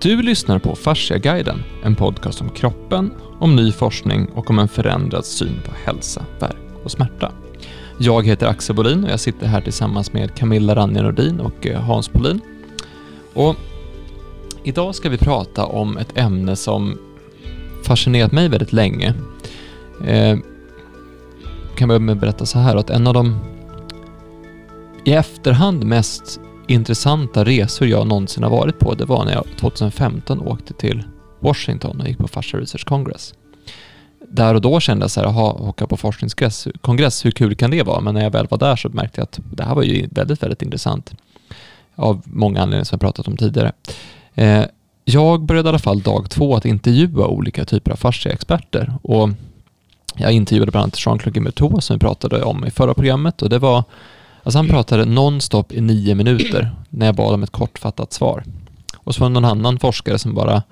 Du lyssnar på Fasciaguiden, en podcast om kroppen, om ny forskning och om en förändrad syn på hälsa, värk och smärta. Jag heter Axel Bolin och jag sitter här tillsammans med Camilla Ranja Nordin och eh, Hans Bolin. Och idag ska vi prata om ett ämne som fascinerat mig väldigt länge. Eh, kan börja med att berätta så här att en av de i efterhand mest intressanta resor jag någonsin har varit på, det var när jag 2015 åkte till Washington och gick på Fascia Research Congress. Där och då kände jag så här, jaha, åka på forskningskongress, hur kul kan det vara? Men när jag väl var där så märkte jag att det här var ju väldigt, väldigt intressant. Av många anledningar som jag pratat om tidigare. Eh, jag började i alla fall dag två att intervjua olika typer av fasciaexperter och jag intervjuade bland annat Jean-Claude Guimberteau som vi pratade om i förra programmet och det var Alltså han pratade nonstop i nio minuter när jag bad om ett kortfattat svar. Och så var det någon annan forskare som bara,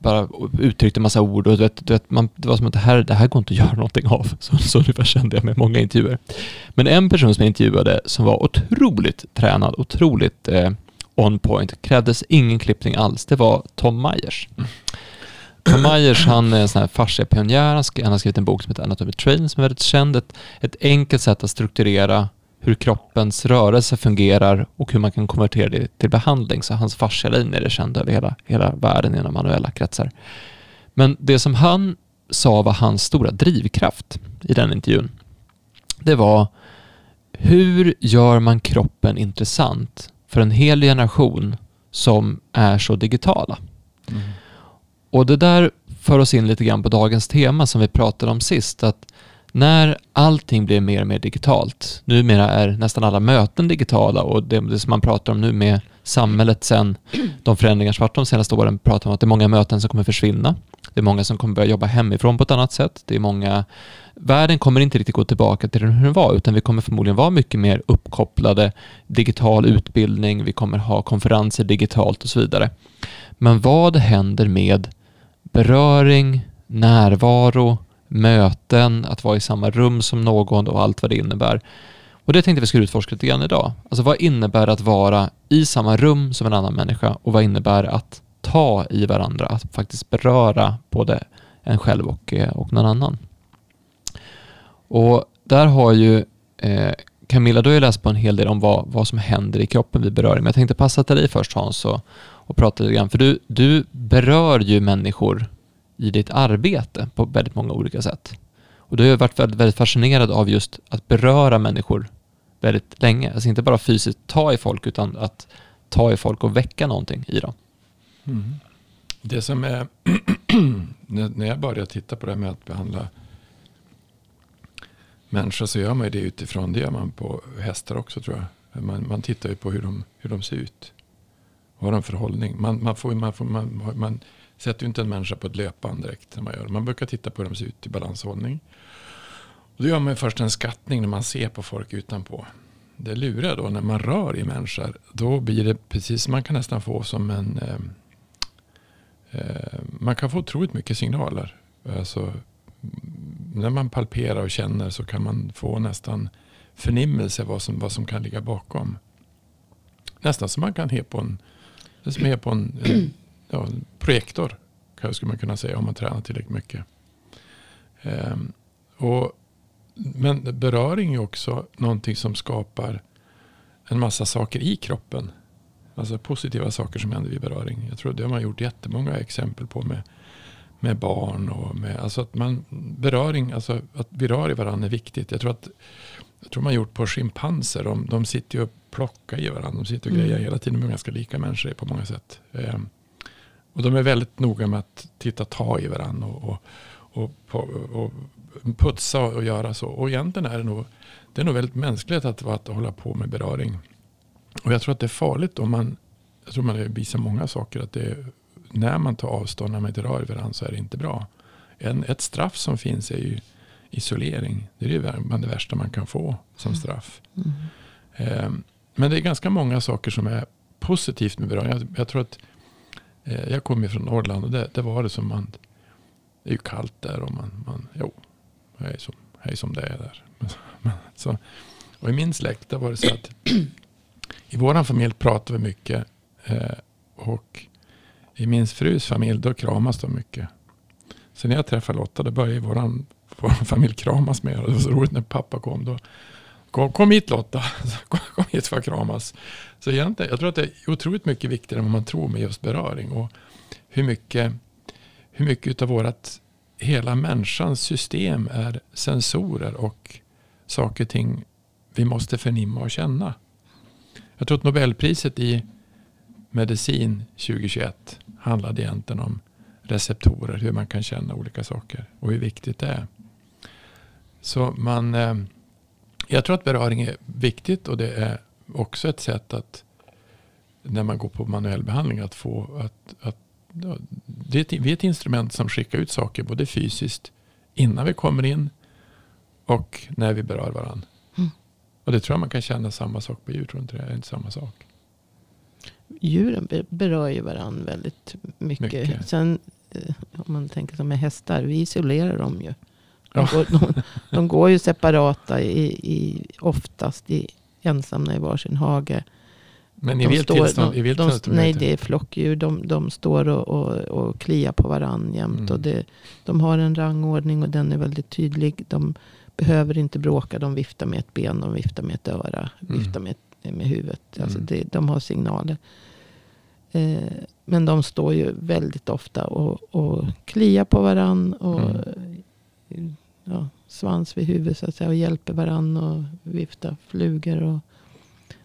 bara uttryckte massa ord och du vet, du vet, man, det var som att det här, det här går inte att göra någonting av. Så, så ungefär kände jag med många intervjuer. Men en person som jag intervjuade som var otroligt tränad, otroligt eh, on point, krävdes ingen klippning alls, det var Tom Myers. Tom Myers, han är en sån här fasciapionjär, han har skrivit en bok som heter Anatomy Train som är väldigt känd. Ett, ett enkelt sätt att strukturera hur kroppens rörelse fungerar och hur man kan konvertera det till behandling. Så hans fascialinjer är kända över hela, hela världen inom manuella kretsar. Men det som han sa var hans stora drivkraft i den intervjun, det var hur gör man kroppen intressant för en hel generation som är så digitala? Mm. Och det där för oss in lite grann på dagens tema som vi pratade om sist, att när allting blir mer och mer digitalt, numera är nästan alla möten digitala och det, det som man pratar om nu med samhället sen de förändringar som varit de senaste åren pratar om att det är många möten som kommer försvinna. Det är många som kommer börja jobba hemifrån på ett annat sätt. Det är många... Världen kommer inte riktigt gå tillbaka till hur den var, utan vi kommer förmodligen vara mycket mer uppkopplade, digital utbildning, vi kommer ha konferenser digitalt och så vidare. Men vad händer med beröring, närvaro, möten, att vara i samma rum som någon och allt vad det innebär. Och det tänkte vi skulle utforska lite grann idag. Alltså vad innebär det att vara i samma rum som en annan människa och vad innebär att ta i varandra, att faktiskt beröra både en själv och, eh, och någon annan. Och där har ju eh, Camilla, du har ju läst på en hel del om vad, vad som händer i kroppen vid beröring, men jag tänkte passa till dig först Hans och, och prata lite grann, för du, du berör ju människor i ditt arbete på väldigt många olika sätt. Och du har varit väldigt, väldigt fascinerad av just att beröra människor väldigt länge. Alltså inte bara fysiskt ta i folk utan att ta i folk och väcka någonting i dem. Mm. Det som är, när jag började titta på det här med att behandla människor så gör man ju det utifrån, det gör man på hästar också tror jag. Man, man tittar ju på hur de, hur de ser ut. Vad har de för hållning? Man, man, får, man, får, man, man sätter ju inte en människa på ett löpband direkt. När man, gör. man brukar titta på hur de ser ut i balanshållning. Och då gör man först en skattning när man ser på folk utanpå. Det luriga då när man rör i människor. Då blir det precis, man kan nästan få som en... Eh, eh, man kan få otroligt mycket signaler. Alltså, när man palperar och känner så kan man få nästan förnimmelse vad som, vad som kan ligga bakom. Nästan som man kan he på en, det som är på en, en ja, projektor. Skulle man kunna säga om man tränar tillräckligt mycket. Um, och, men beröring är också någonting som skapar en massa saker i kroppen. Alltså positiva saker som händer vid beröring. Jag tror det har man gjort jättemånga exempel på med, med barn. Och med, alltså att man, beröring, alltså att vi rör i varandra är viktigt. Jag tror att jag tror man gjort på schimpanser. De, de sitter ju och plockar i varandra. De sitter och grejer mm. hela tiden. De är ganska lika människor på många sätt. Um, och de är väldigt noga med att titta, ta i varandra och, och, och, och putsa och göra så. Och egentligen är det nog, det är nog väldigt mänskligt att, att hålla på med beröring. Och jag tror att det är farligt om man, jag tror man visar många saker, att det är, när man tar avstånd, när man inte rör i varandra så är det inte bra. En, ett straff som finns är ju isolering. Det är ju bland det värsta man kan få som straff. Mm. Eh, men det är ganska många saker som är positivt med beröring. Jag, jag tror att Eh, jag kommer från Norrland och det, det, var det som man... Det är ju kallt där och man... man jo, hej som, hej som det är där. så, och i min släkt där var det så att i vår familj pratade vi mycket. Eh, och i min frus familj, då kramas de mycket. Så när jag träffade Lotta, då började våran, vår familj kramas mer. Det var så roligt när pappa kom. Då, kom, kom hit Lotta, kom, kom hit för att kramas. Så egentligen, jag tror att det är otroligt mycket viktigare än vad man tror med just beröring. Och hur mycket, hur mycket av vårt, hela människans system är sensorer och saker och ting vi måste förnimma och känna. Jag tror att Nobelpriset i medicin 2021 handlade egentligen om receptorer, hur man kan känna olika saker och hur viktigt det är. Så man, eh, jag tror att beröring är viktigt och det är också ett sätt att när man går på manuell behandling att få att, att det är ett, vi är ett instrument som skickar ut saker både fysiskt innan vi kommer in och när vi berör varandra. Mm. Och det tror jag man kan känna samma sak på djur. Tror inte det är inte samma sak. Djuren berör ju varandra väldigt mycket. mycket. Sen eh, om man tänker som med hästar. Vi isolerar dem ju. De, går, de, de går ju separata i, i, oftast i, ensamma i varsin hage. Men i vilt tillstånd? De, de, de, nej, det är flockdjur. De, de står och, och, och kliar på varandra jämt. Mm. Och det, de har en rangordning och den är väldigt tydlig. De behöver inte bråka. De viftar med ett ben, de viftar med ett öra, mm. viftar med, med huvudet. Alltså mm. det, de har signaler. Eh, men de står ju väldigt ofta och, och kliar på varandra. Och, mm. Svans vid huvudet så att säga. Och hjälper varandra och viftar flugor. Och,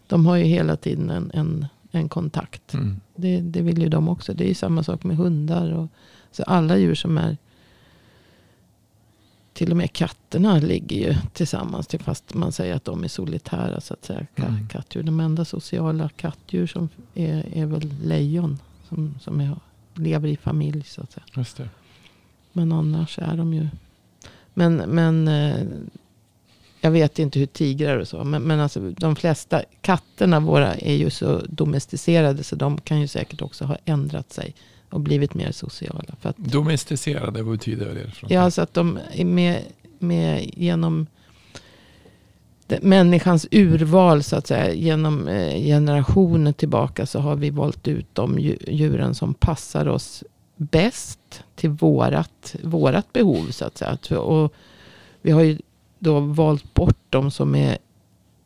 de har ju hela tiden en, en, en kontakt. Mm. Det, det vill ju de också. Det är ju samma sak med hundar. Och, så alla djur som är till och med katterna ligger ju tillsammans. Fast man säger att de är solitära så att säga. Mm. Kattdjur. De enda sociala kattdjur som är, är väl lejon. Som, som är, lever i familj så att säga. Men annars är de ju. Men, men eh, jag vet inte hur tigrar och så. Men, men alltså, de flesta katterna våra är ju så domesticerade. Så de kan ju säkert också ha ändrat sig och blivit mer sociala. För att, Domesticerade, vad betyder det? Från ja, så att de är med, med genom människans urval så att säga. Genom eh, generationer tillbaka så har vi valt ut de djuren som passar oss bäst till vårat, vårat behov så att säga. Och vi har ju då valt bort de som är,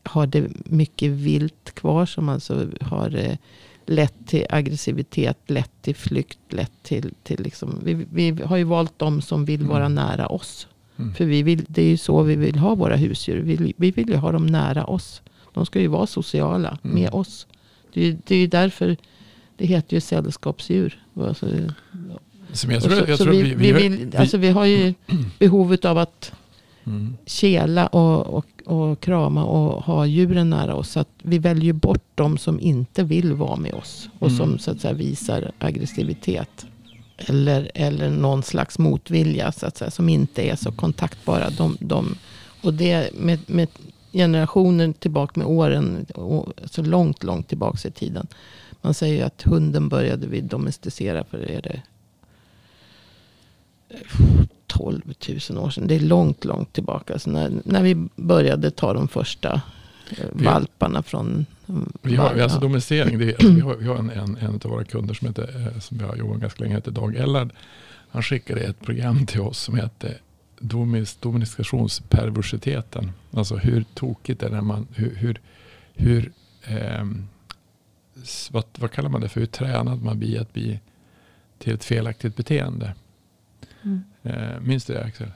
har det mycket vilt kvar. Som alltså har eh, lätt till aggressivitet, lätt till flykt, lätt till, till liksom, vi, vi har ju valt de som vill vara mm. nära oss. Mm. För vi vill, det är ju så vi vill ha våra husdjur. Vi, vi vill ju ha dem nära oss. De ska ju vara sociala mm. med oss. Det är, ju därför det heter ju sällskapsdjur. Alltså, vi, har ju behovet av att mm. kela och, och, och krama och ha djuren nära oss. Så att vi väljer bort de som inte vill vara med oss. Och mm. som så att säga visar aggressivitet. Eller, eller någon slags motvilja så att säga. Som inte är så kontaktbara. De, de, och det med, med generationer tillbaka med åren. Och, så långt, långt tillbaka i tiden. Man säger ju att hunden började vi domesticera för är det 12 000 år sedan. Det är långt, långt tillbaka. Så när, när vi började ta de första eh, valparna från... Vi har, alltså domesticering, det är, alltså, vi har, vi har en, en, en av våra kunder som, heter, eh, som vi har jobbat ganska länge, heter Dag Ellard. Han skickade ett program till oss som heter domestikationsperversiteten. Alltså hur tokigt är det när man, hur, hur, hur eh, vad, vad kallar man det för, hur tränad man blir att bli till ett felaktigt beteende. Mm. Eh, minns du det Axel?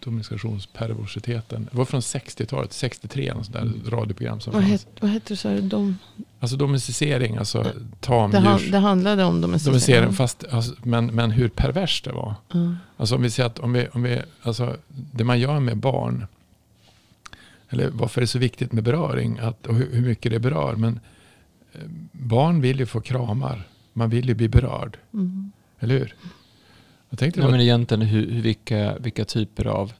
Domestikationsperversiteten. Det var från 60-talet, 63, något sånt där mm. radioprogram som vad fanns. Het, vad heter det? Så Dom... Alltså domesticering, alltså tamdjurs... Det, han, det handlade om domesticering. domesticering fast, alltså, men, men hur perverst det var. Mm. Alltså om vi säger att om vi, om vi, alltså, det man gör med barn, eller varför är det så viktigt med beröring att, och hur, hur mycket det berör. Men barn vill ju få kramar. Man vill ju bli berörd. Mm. Eller hur? Jag tänkte ja, men egentligen hur, hur, vilka, vilka typer av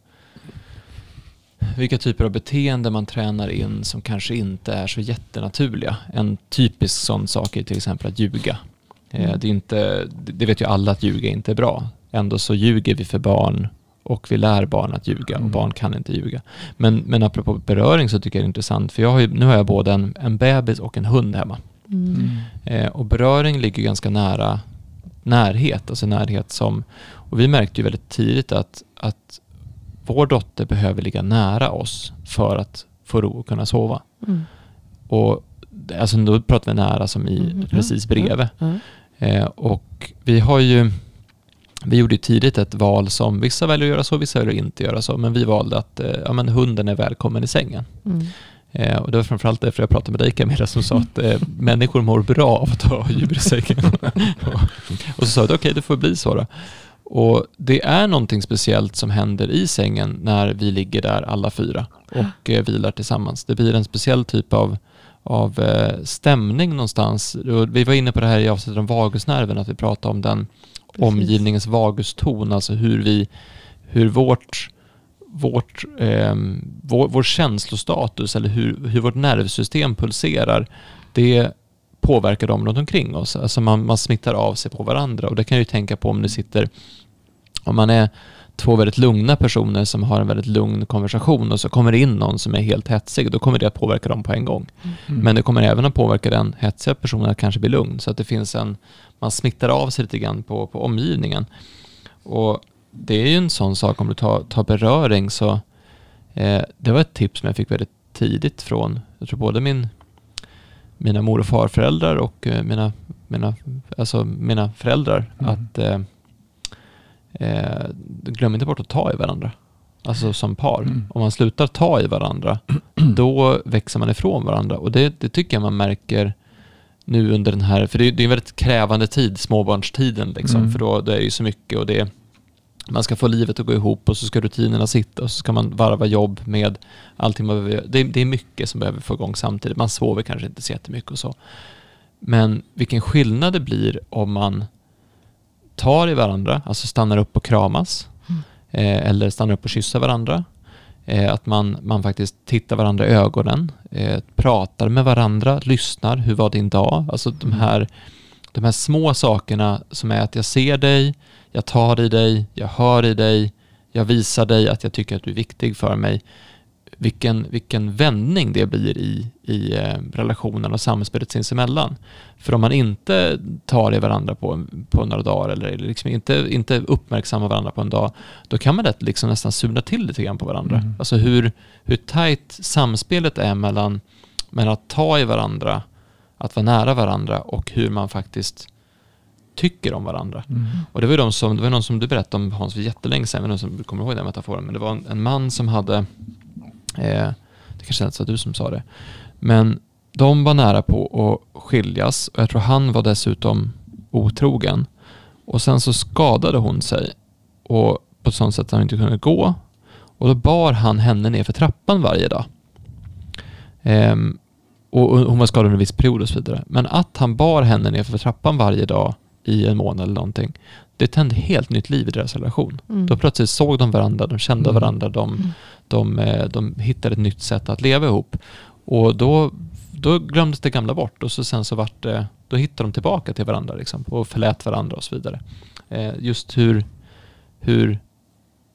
vilka typer av beteende man tränar in som kanske inte är så jättenaturliga. En typisk sån sak är till exempel att ljuga. Eh, mm. Det, är inte, det vet ju alla att ljuga inte är bra. Ändå så ljuger vi för barn och vi lär barn att ljuga och mm. barn kan inte ljuga. Men, men apropå beröring så tycker jag det är intressant för jag har ju, nu har jag både en, en bebis och en hund hemma. Mm. Eh, och beröring ligger ganska nära närhet, alltså närhet som, och vi märkte ju väldigt tidigt att, att vår dotter behöver ligga nära oss för att få ro och kunna sova. Mm. Och alltså då pratar vi nära som i Mm, precis bredvid. Eh, och vi har ju, vi gjorde tidigt ett val som vissa väljer att göra så, vissa väljer att inte göra så, men vi valde att eh, ja, men hunden är välkommen i sängen. Mm. Eh, och det var framförallt därför jag pratade med dig Camilla som sa att eh, människor mår bra av att ha djur i sängen. och så sa jag, okej okay, det får bli så då. Och det är någonting speciellt som händer i sängen när vi ligger där alla fyra och eh, vilar tillsammans. Det blir en speciell typ av, av eh, stämning någonstans. Vi var inne på det här i avsnittet om vagusnerven, att vi pratade om den Precis. omgivningens vaguston, alltså hur vi, hur vårt, vårt, eh, vår, vår känslostatus eller hur, hur vårt nervsystem pulserar, det påverkar dem runt omkring oss. Alltså man, man smittar av sig på varandra och det kan jag ju tänka på om det sitter, om man är två väldigt lugna personer som har en väldigt lugn konversation och så kommer det in någon som är helt hetsig, då kommer det att påverka dem på en gång. Mm. Men det kommer även att påverka den hetsiga personen att kanske bli lugn. Så att det finns en, man smittar av sig lite grann på, på omgivningen. Och det är ju en sån sak om du tar, tar beröring så eh, det var ett tips som jag fick väldigt tidigt från, jag tror både min, mina mor och farföräldrar och eh, mina, mina, alltså mina föräldrar Mm. att eh, eh, glöm inte bort att ta i varandra. Alltså som par. Mm. Om man slutar ta i varandra, då växer man ifrån varandra. Och det, det tycker jag man märker nu under den här, för det är, det är en väldigt krävande tid, småbarnstiden liksom, Mm. för då det är ju så mycket och det man ska få livet att gå ihop och så ska rutinerna sitta och så ska man varva jobb med allting man behöver det, det är mycket som behöver få igång samtidigt. Man sover kanske inte så jättemycket och så. Men vilken skillnad det blir om man tar i varandra, alltså stannar upp och kramas, Mm. eh, eller stannar upp och kysser varandra. Eh, att man, man faktiskt tittar varandra i ögonen, eh, pratar med varandra, lyssnar, hur var din dag? Alltså de Mm. här, de här små sakerna som är att jag ser dig, jag tar i dig, jag hör i dig, jag visar dig att jag tycker att du är viktig för mig. Vilken, vilken vändning det blir i, i eh, relationen och samspelet sinsemellan. För om man inte tar i varandra på, på några dagar eller liksom inte, inte uppmärksammar varandra på en dag, då kan man lätt liksom nästan sula till lite grann på varandra. Mm. Alltså hur, hur tajt samspelet är mellan, mellan att ta i varandra, att vara nära varandra och hur man faktiskt tycker om varandra. Mm. Och det var de som, det var någon som du berättade om Hans för jättelänge sedan, jag vet inte om du kommer ihåg den metaforen, men det var en, en man som hade, eh, det kanske inte var du som sa det, men de var nära på att skiljas och jag tror han var dessutom otrogen. Och sen så skadade hon sig och på ett sånt sätt att han inte kunde gå. Och då bar han henne ner för trappan varje dag. Ehm, och hon var skadad under en viss period och så vidare. Men att han bar henne ner för trappan varje dag i en månad eller någonting, det tände helt nytt liv i deras relation. Mm. Då plötsligt såg de varandra, de kände Mm. varandra, de, Mm. De, eh, de hittade ett nytt sätt att leva ihop. Och då, då glömdes det gamla bort och så sen så vart det, då hittade de tillbaka till varandra liksom, och förlät varandra och så vidare. Eh, just hur, hur,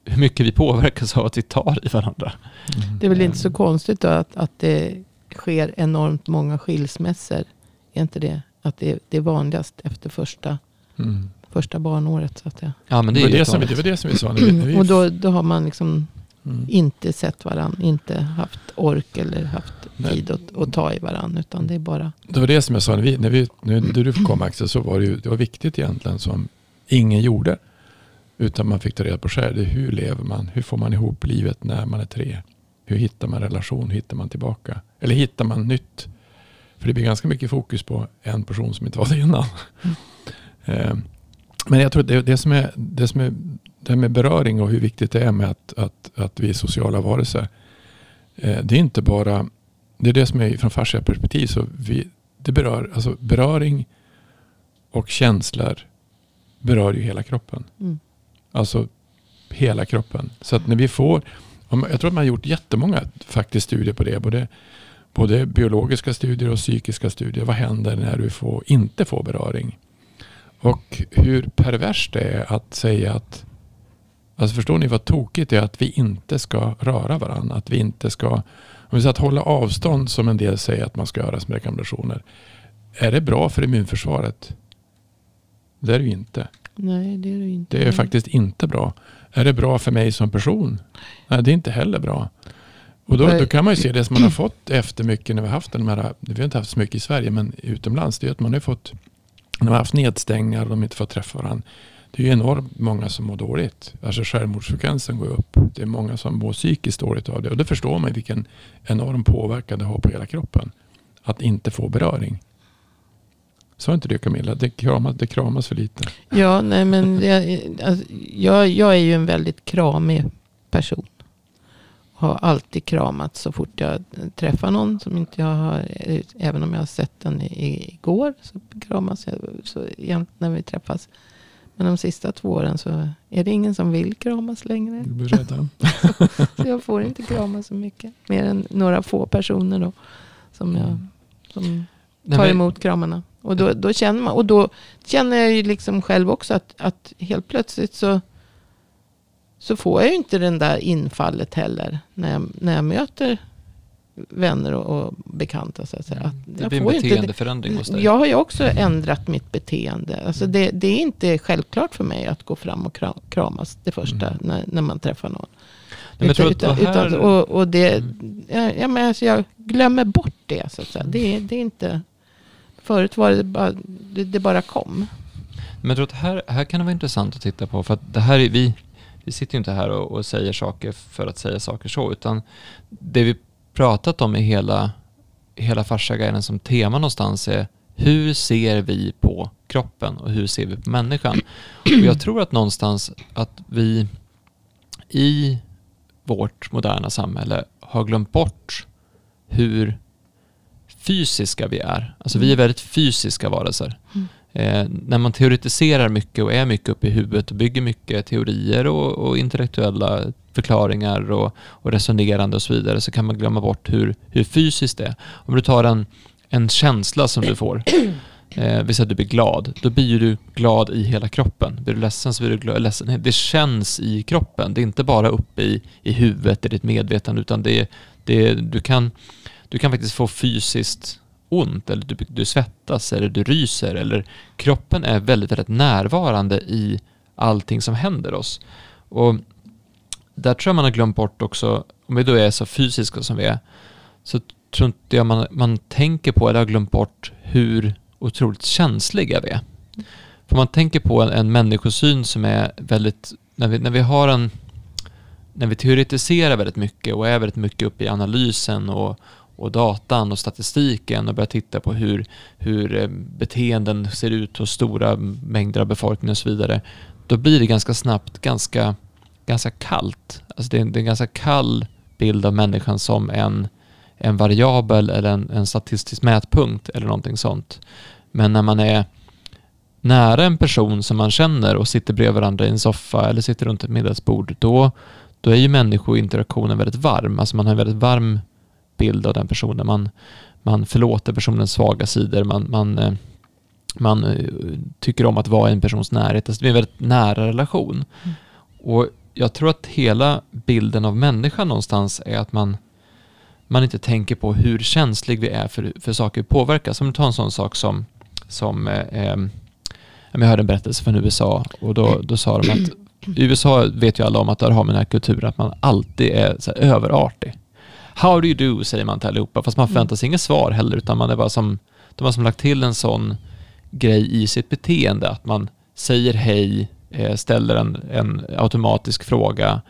hur mycket vi påverkas av att vi tar i varandra. Mm. Det är väl inte så konstigt då att, att det sker enormt många skilsmässor. Är inte det? Att det, det är vanligast efter första, Mm. första barnåret. Så att säga. Ja, men Det, det, var är ju det, som, det var det som vi sa. När vi, när vi, Och då, då har man liksom mm. inte sett varandra, inte haft ork eller haft Nej. tid att, att ta i varandra. Utan det är bara... Det var det som jag sa, när, vi, när, vi, när du kom Axel, så var det, ju, det var viktigt egentligen som ingen gjorde. Utan man fick ta reda på själv. Hur lever man? Hur får man ihop livet när man är tre? Hur hittar man relation? Hur hittar man tillbaka? Eller hittar man nytt? För det blir ganska mycket fokus på en person som inte var det innan. Eh, Men jag tror att det, det, som är, det som är det här med beröring och hur viktigt det är med att, att, att vi är sociala varelser. Eh, Det är inte bara, det är det som är från fascia perspektiv. Så vi, det berör, alltså beröring och känslor berör ju hela kroppen. Mm. Alltså hela kroppen. Så att när vi får, jag tror att man har gjort jättemånga faktiskt studier på det. Både, både biologiska studier och psykiska studier. Vad händer när du får, inte får beröring? Och hur perverst det är att säga att Alltså förstår ni vad tokigt det är att vi inte ska röra varandra? Att vi inte ska, om vi säger att hålla avstånd som en del säger att man ska göra som rekommendationer. Är det bra för immunförsvaret? Det är det ju inte. Nej, det är det inte. Det är faktiskt inte bra. Är det bra för mig som person? Nej, det är inte heller bra. Och då, då kan man ju se det som man har fått efter mycket när vi har haft de här, vi har inte haft så mycket i Sverige, men utomlands, det är att man har fått, när man har haft nedstängningar och de inte får träffa varandra. Det är ju enormt många som mår dåligt. Alltså självmordsfrekvensen går upp. Det är många som mår psykiskt dåligt av det. Och det förstår man vilken enorm påverkan det har på hela kroppen. Att inte få beröring. Sa inte du Camilla? Det kramas, det kramas för lite. Ja, nej men jag, alltså, jag, jag är ju en väldigt kramig person. Har alltid kramat så fort jag träffar någon som inte jag har. Även om jag har sett den igår så kramas jag så jämt när vi träffas. Men de sista två åren så är det ingen som vill kramas längre. Du blir rädd. så jag får inte kramas så mycket. Mer än några få personer då. Som, jag, som tar emot kramarna. Och då, då, känner man, och då känner jag ju liksom själv också att, att helt plötsligt så, så får jag ju inte den där infallet heller. När jag, när jag möter vänner och, och bekanta. Så att säga. Att det blir en beteendeförändring hos dig. Jag har ju också ändrat mitt beteende. Alltså mm. det, det, är inte självklart för mig att gå fram och kramas det första mm. när, när man träffar någon. Nej, utan, utan, här... utan, och, och det, mm. ja, men alltså jag glömmer bort det. Så att säga. Det, det är inte... Förut var det bara, det, det bara kom. Men jag tror att här, här kan det vara intressant att titta på. För att det här är, vi, vi sitter ju inte här och, och säger saker för att säga saker så. Utan det vi pratat om i hela, hela fasciaguiden som tema någonstans är hur ser vi på kroppen och hur ser vi på människan? Och jag tror att någonstans att vi i vårt moderna samhälle har glömt bort hur fysiska vi är. Alltså vi är väldigt fysiska varelser. Mm. Eh, när man teoretiserar mycket och är mycket uppe i huvudet och bygger mycket teorier och, och intellektuella förklaringar och, och, resonerande och så vidare så kan man glömma bort hur, hur fysiskt det är. Om du tar en, en känsla som du får, eh, vi säger att du blir glad, då blir du glad i hela kroppen. Blir du ledsen så blir du glad, ledsen. Det känns i kroppen, det är inte bara uppe i, i huvudet, i ditt medvetande, utan det, det, du, kan, du kan faktiskt få fysiskt ont eller du, du svettas eller du ryser eller kroppen är väldigt, väldigt närvarande i allting som händer oss. Och där tror jag man har glömt bort också, om vi då är så fysiska som vi är, så tror inte jag man, man tänker på eller har glömt bort hur otroligt känsliga vi är. För man tänker på en, en människosyn som är väldigt, när vi, när vi har en, när vi teoretiserar väldigt mycket och är väldigt mycket uppe i analysen och, och datan och statistiken och börja titta på hur, hur eh, beteenden ser ut hos stora mängder av befolkningen och så vidare, då blir det ganska snabbt ganska, ganska kallt. Alltså det är, en, det är en ganska kall bild av människan som en, en variabel eller en, en statistisk mätpunkt eller någonting sånt. Men när man är nära en person som man känner och sitter bredvid varandra i en soffa eller sitter runt ett middagsbord, då, då är ju människointeraktionen väldigt varm. Alltså man har en väldigt varm bild av den personen. Man, man förlåter personens svaga sidor. Man, man, eh, man eh, tycker om att vara i en persons närhet. Alltså det är en väldigt nära relation. Mm. Och jag tror att hela bilden av människan någonstans är att man, man inte tänker på hur känslig vi är för, för saker vi påverkas. Om du tar en sån sak som, som eh, eh jag hörde en berättelse från USA och då, då sa de att i USA vet ju alla om att där har man den här kulturen att man alltid är överartig. How do you do, säger man till allihopa, fast man mm. förväntar sig inget svar heller, utan man är bara som, de har som lagt till en sån grej i sitt beteende, att man säger hej, eh, ställer en, en automatisk fråga,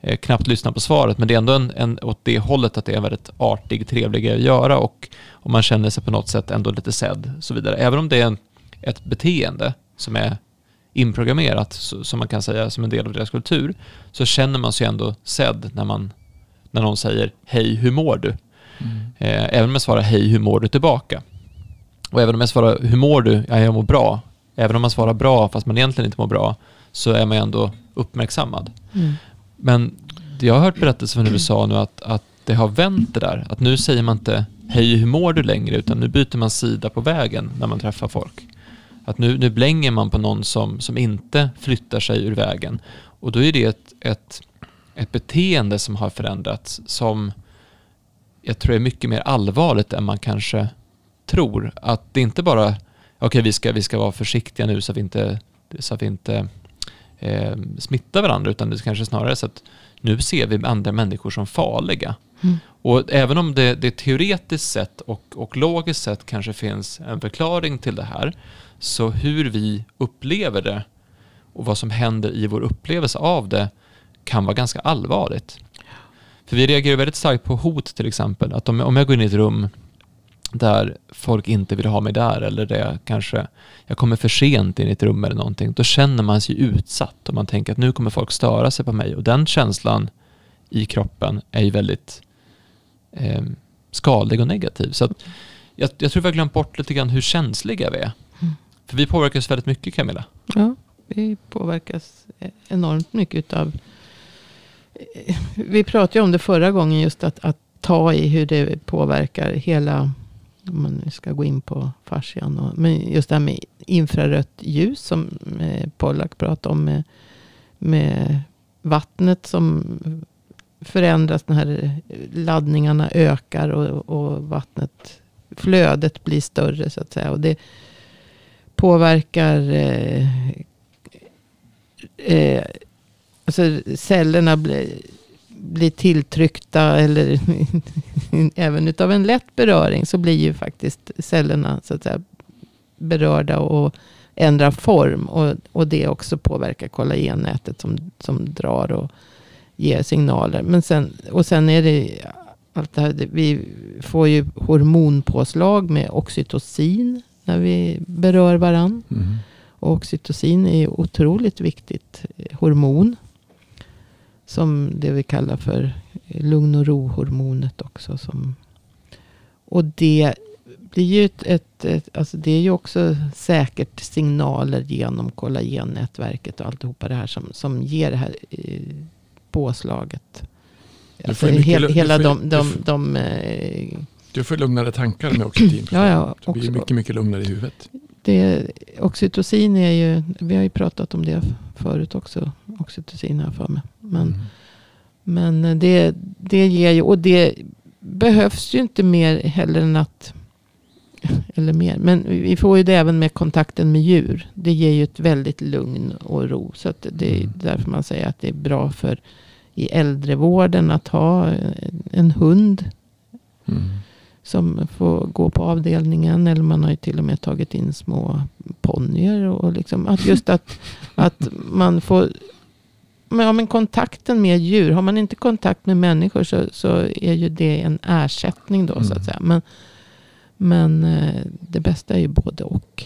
eh, knappt lyssnar på svaret, men det är ändå en, en, åt det hållet att det är en väldigt artig, trevlig grej att göra och, och man känner sig på något sätt ändå lite sedd, så vidare. Även om det är en, ett beteende som är inprogrammerat, som man kan säga, som en del av deras kultur, så känner man sig ändå sedd när man när någon säger hej, hur mår du? Mm. Eh, även om jag svarar hej, hur mår du tillbaka? Och även om jag svarar hur mår du? Ja, jag mår bra. Även om man svarar bra fast man egentligen inte mår bra så är man ändå uppmärksammad. Mm. Men jag har hört berättelser från USA nu att, att det har vänt det där. Att nu säger man inte hej hur mår du längre utan nu byter man sida på vägen när man träffar folk. Att nu, nu blänger man på någon som, som inte flyttar sig ur vägen. Och då är det ett, ett ett beteende som har förändrats som jag tror är mycket mer allvarligt än man kanske tror. Att det inte bara okej vi, ska, vi ska vara försiktiga nu så att vi inte, så att vi inte eh, smittar varandra, utan det är kanske snarare så att nu ser vi andra människor som farliga. Mm. Och även om det, det teoretiskt sett och, och logiskt sett kanske finns en förklaring till det här, så hur vi upplever det och vad som händer i vår upplevelse av det kan vara ganska allvarligt. För vi reagerar väldigt starkt på hot till exempel. Att om, om jag går in i ett rum där folk inte vill ha mig där eller det kanske jag kommer för sent in i ett rum eller någonting, då känner man sig utsatt och man tänker att nu kommer folk störa sig på mig och den känslan i kroppen är ju väldigt eh, skadlig och negativ. Så jag, jag tror vi har glömt bort lite grann hur känsliga vi är. Mm. För vi påverkas väldigt mycket Camilla. Ja, vi påverkas enormt mycket utav... Vi pratade ju om det förra gången, just att, att ta i hur det påverkar hela... Om man ska gå in på fascian. Och, men just det här med infrarött ljus som eh, Pollack pratade om. Med, med vattnet som förändras. när här laddningarna ökar och, och vattnet, flödet blir större så att säga. Och det påverkar eh, eh, alltså cellerna blir, blir tilltryckta eller även utav en lätt beröring så blir ju faktiskt cellerna så att säga berörda och ändrar form. Och, och det också påverkar kollagennätet som, som drar och ger signaler. Men sen, och sen är det allt det här, vi får ju hormonpåslag med oxytocin när vi berör varann. Mm. Och oxytocin är ju otroligt viktigt hormon. Som det vi kallar för lugn och ro-hormonet också. Som, och det blir ju ett, ett, ett, alltså det är ju också säkert signaler genom kollagennätverket och alltihopa det här som, som ger det här eh, påslaget. Du Alltså mycket hel, du hela får de, de, får- de, eh, Du får lugnare tankar med oxytin. Ja, ja, Du blir mycket, mycket lugnare i huvudet. Det, oxytocin är ju, vi har ju pratat om det förut också. Oxytocin har jag för mig. Men, Mm. men det, det ger ju, och det behövs ju inte mer heller än att, eller mer, men vi får ju det även med kontakten med djur. Det ger ju ett väldigt lugn och ro. Så det är Mm. därför man säger att det är bra för i äldrevården att ha en hund Mm. Som får gå på avdelningen. Eller man har ju till och med tagit in små ponnyer. Och liksom att just att, att man får men, ja, men kontakten med djur. Har man inte kontakt med människor så, så är ju det en ersättning då. Så Mm. att säga. Men, men eh, det bästa är ju både och.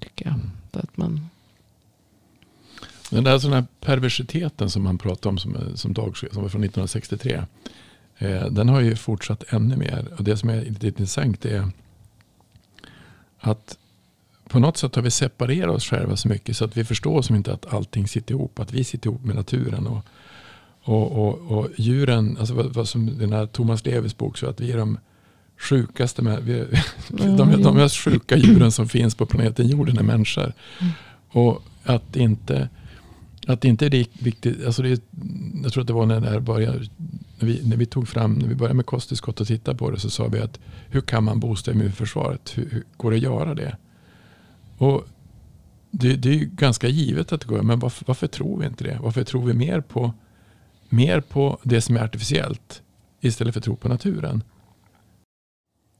Tycker jag. Så att man, Den där sån här perversiteten som man pratar om som, som, dag, som var från 1963. Eh, den har ju fortsatt ännu mer. Och det som är lite intressant är att på något sätt har vi separerat oss själva så mycket så att vi förstår som inte att allting sitter ihop. Att vi sitter ihop med naturen. Och, och, och, och djuren, alltså vad, vad som den här Thomas Levis bok, så att vi är de sjukaste, med, vi, de, de mest sjuka djuren som finns på planeten jorden är människor. Mm. Och att inte, att inte är viktigt, alltså det, jag tror att det var när, det började, när, vi, när vi tog fram, när vi började med kosttillskott och tittade på det så sa vi att hur kan man boosta immunförsvaret? Hur, hur går det att göra det? Och det, det är ju ganska givet att det går, men varför, varför tror vi inte det? Varför tror vi mer på, mer på det som är artificiellt istället för att tro på naturen?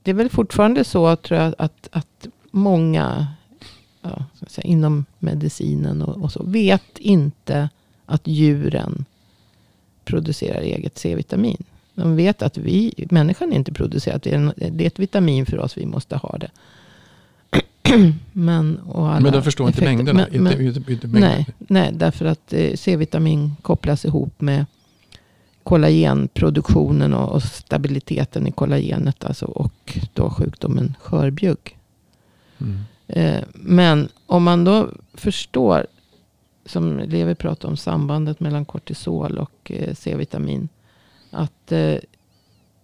det är väl fortfarande så tror jag att, att många ja, säga, inom medicinen och, och så vet inte att djuren producerar eget C-vitamin. De vet att vi, människan inte producerar det. är Det är ett vitamin för oss, vi måste ha det. men, men de förstår inte effekter- mängderna. men- men- inte, inte, inte mängderna. Nej, nej, därför att eh, C-vitamin kopplas ihop med kollagenproduktionen och, och stabiliteten i kollagenet. Alltså, och då sjukdomen skörbjugg. Mm. Eh, men om man då förstår, som Levi pratade om, sambandet mellan kortisol och eh, C-vitamin. Att eh,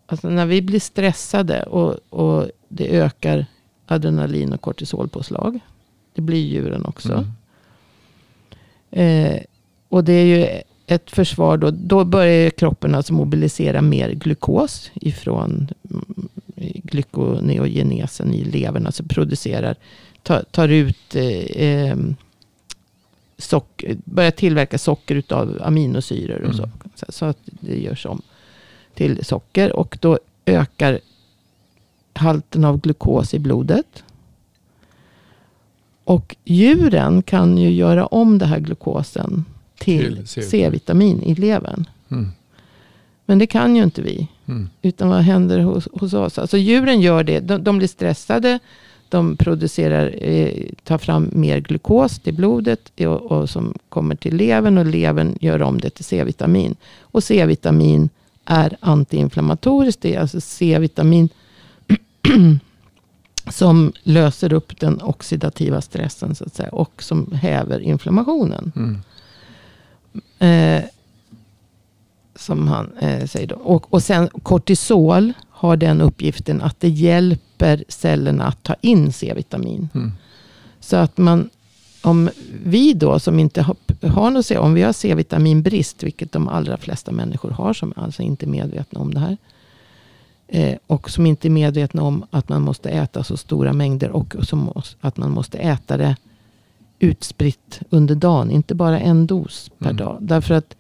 alltså när vi blir stressade och, och det ökar adrenalin och kortisolpåslag. Det blir djuren också. Mm. Eh, och det är ju ett försvar då. Då börjar kroppen alltså mobilisera mer glukos ifrån mm, glykoneogenesen i levern. Alltså producerar tar, tar ut eh, eh, socker, börjar tillverka socker utav aminosyror och så. Mm. så. Så att det görs om till socker. Och då ökar halten av glukos i blodet. Och djuren kan ju göra om det här glukosen till Till C-vitamin. C-vitamin i levern. Mm. Men det kan ju inte vi. Mm. Utan vad händer hos, hos oss? Alltså djuren gör det. De, de blir stressade. De producerar, eh, tar fram mer glukos till blodet. Och, och som kommer till levern. Och levern gör om det till C-vitamin. Och C-vitamin är antiinflammatoriskt. Det är alltså C-vitamin som löser upp den oxidativa stressen. Så att säga. Och som häver inflammationen. Mm. Eh, som han eh, säger då. Och, och sen kortisol har den uppgiften att det hjälper cellerna att ta in C-vitamin. Mm. Så att man, om vi då som inte har, har något C, om vi har C-vitaminbrist, vilket de allra flesta människor har, som alltså inte är medvetna om det här. Eh, och som inte är medvetna om att man måste äta så stora mängder och som, att man måste äta det utspritt under dagen. Inte bara en dos per Mm. dag. Därför att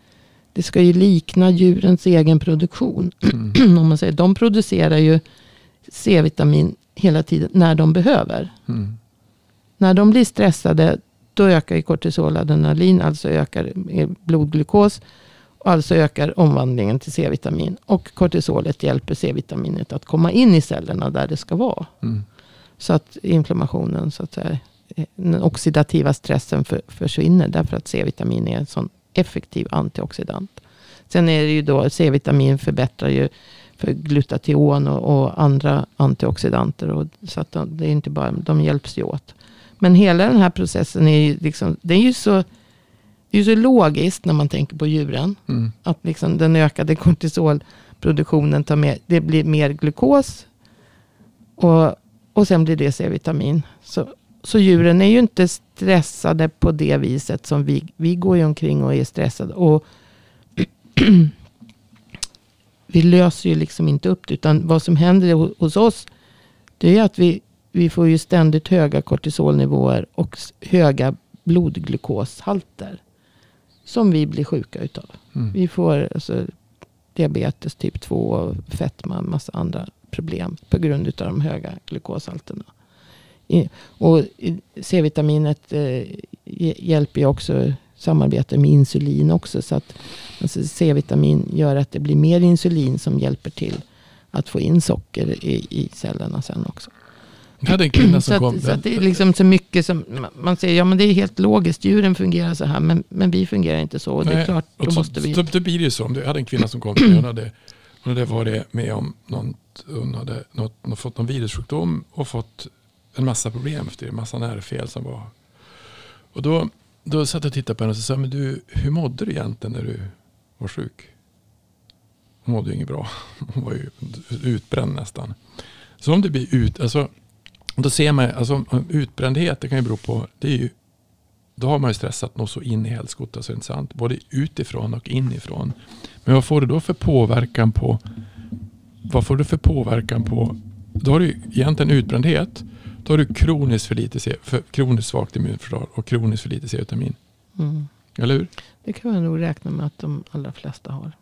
det ska ju likna djurens egen produktion. Mm. Om man säger, de producerar ju C-vitamin hela tiden när de behöver. Mm. När de blir stressade, då ökar ju kortisol, adrenalin, alltså ökar blodglukos. Alltså ökar omvandlingen till C-vitamin. Och kortisolet hjälper C-vitaminet att komma in i cellerna där det ska vara. Mm. Så att inflammationen, så att säga, den oxidativa stressen för, försvinner. Därför att C-vitamin är en sån effektiv antioxidant. Sen är det ju då, C-vitamin förbättrar ju för glutation och, och andra antioxidanter. Och, så att de, det är inte bara, de hjälps ju åt. Men hela den här processen är ju, liksom, det är ju så, det är så logiskt när man tänker på djuren. Mm. Att liksom den ökade kortisolproduktionen tar med, det blir mer glukos. Och, och sen blir det C-vitamin. Så, så djuren är ju inte stressade på det viset som vi. Vi går ju omkring och är stressade. Och vi löser ju liksom inte upp det. Utan vad som händer ho- hos oss. Det är att vi, vi får ju ständigt höga kortisolnivåer och höga blodglukoshalter. Som vi blir sjuka utav. Mm. Vi får alltså, diabetes typ 2 och fetma, massa andra problem på grund av de höga glukoshalterna. Och C-vitaminet eh, hj- hjälper ju också samarbete med insulin också. Så att alltså, C-vitamin gör att det blir mer insulin som hjälper till att få in socker i, i cellerna sen också. Jag hade en kvinna som Så kom. att, så att det är liksom så mycket som man- säger, ja men det är helt logiskt, djuren fungerar så här, men, men vi fungerar inte så. Och det är Nej, klart, då så, måste vi... så, då blir det ju så. Jag hade en kvinna som kom till mig. Hon hade, hon hade varit med om något, hon hade något, fått någon virussjukdom och fått en massa problem efter det. En massa nervfel som var. Och då, då satt jag och tittade på henne och sa, men du, hur mådde du egentligen när du var sjuk? Hon mådde ju inget bra. Hon var ju utbränd nästan. Så om det blir ut, alltså, då ser man, alltså utbrändhet, det kan ju bero på, det är ju då har man ju stressat något så in i helskotta så är inte sant. Både utifrån och inifrån. Men vad får du då för påverkan på vad får du för påverkan på då har du ju egentligen utbrändhet. Då har du kroniskt för lite C, för kroniskt svagt immunförsvar och kroniskt för lite C-vitamin. Mm. Eller hur? Det kan man nog räkna med att de allra flesta har.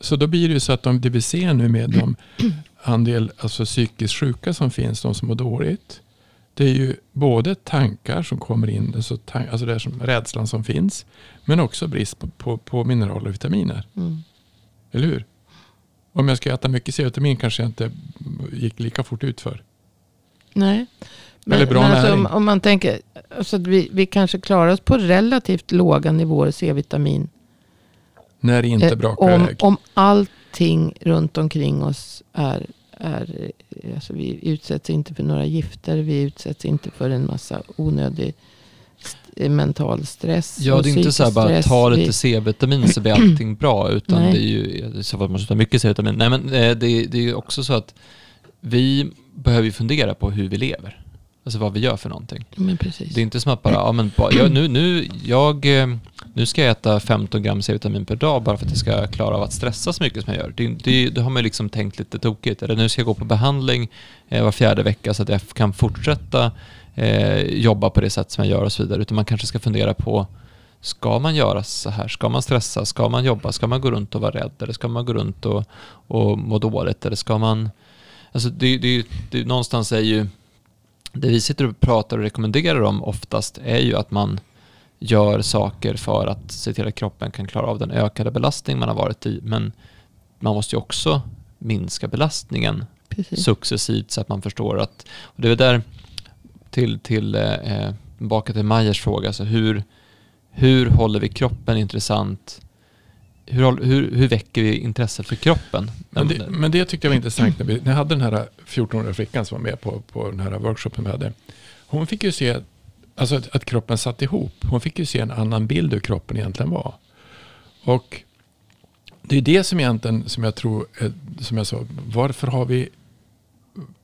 Så då blir det ju så att de, det vi ser nu med de andel alltså psykiskt sjuka som finns, de som mår dåligt. Det är ju både tankar som kommer in, alltså, tan- alltså det som rädslan som finns. Men också brist på, på, på mineraler och vitaminer. Mm. Eller hur? Om jag ska äta mycket C-vitamin kanske jag inte gick lika fort ut för. Nej. Eller bra men alltså, om, om man tänker alltså att vi, vi kanske klarar oss på relativt låga nivåer C-vitamin. När det inte Eh, brakar om, iväg. om allting runt omkring oss är, är eh, alltså vi utsätts inte för några gifter. Vi utsätts inte för en massa onödig st- eh, mental stress. Ja, det är inte så här bara ta lite C-vitamin så blir allting bra, utan Nej. det är ju i så fall man måste ta mycket C-vitamin. Nej, men eh, det, det är ju också så att vi behöver ju fundera på hur vi lever. Alltså vad vi gör för någonting. Det är inte som att bara, ja men bara, jag, nu, nu, jag, eh, nu ska jag äta 15 gram C-vitamin per dag bara för att jag ska klara av att stressa så mycket som jag gör. Det, det, det har man liksom tänkt lite tokigt. Eller nu ska jag gå på behandling eh, var fjärde vecka så att jag kan fortsätta eh, jobba på det sätt som jag gör och så vidare. Utan man kanske ska fundera på Ska man göra så här? Ska man stressa? Ska man jobba? Ska man gå runt och vara rädd? Eller ska man gå runt och, och må dåligt? Eller ska man... Alltså det, det, det, någonstans är ju... Det vi sitter och pratar och rekommenderar om oftast är ju att man gör saker för att se till att kroppen kan klara av den ökade belastning man har varit i. Men man måste ju också minska belastningen Precis. successivt så att man förstår att... Och det är där till, till eh, tillbaka till Majers fråga, alltså hur, hur håller vi kroppen intressant? Hur, hur, hur väcker vi intresset för kroppen? Men det, men det tyckte jag var intressant när, vi, när jag hade den här 14-åriga flickan som var med på, på den här workshopen vi hade. Hon fick ju se alltså att, att, kroppen satt ihop. Hon fick ju se en annan bild hur kroppen egentligen var. Och det är det som egentligen, som jag tror, som jag sa, varför har vi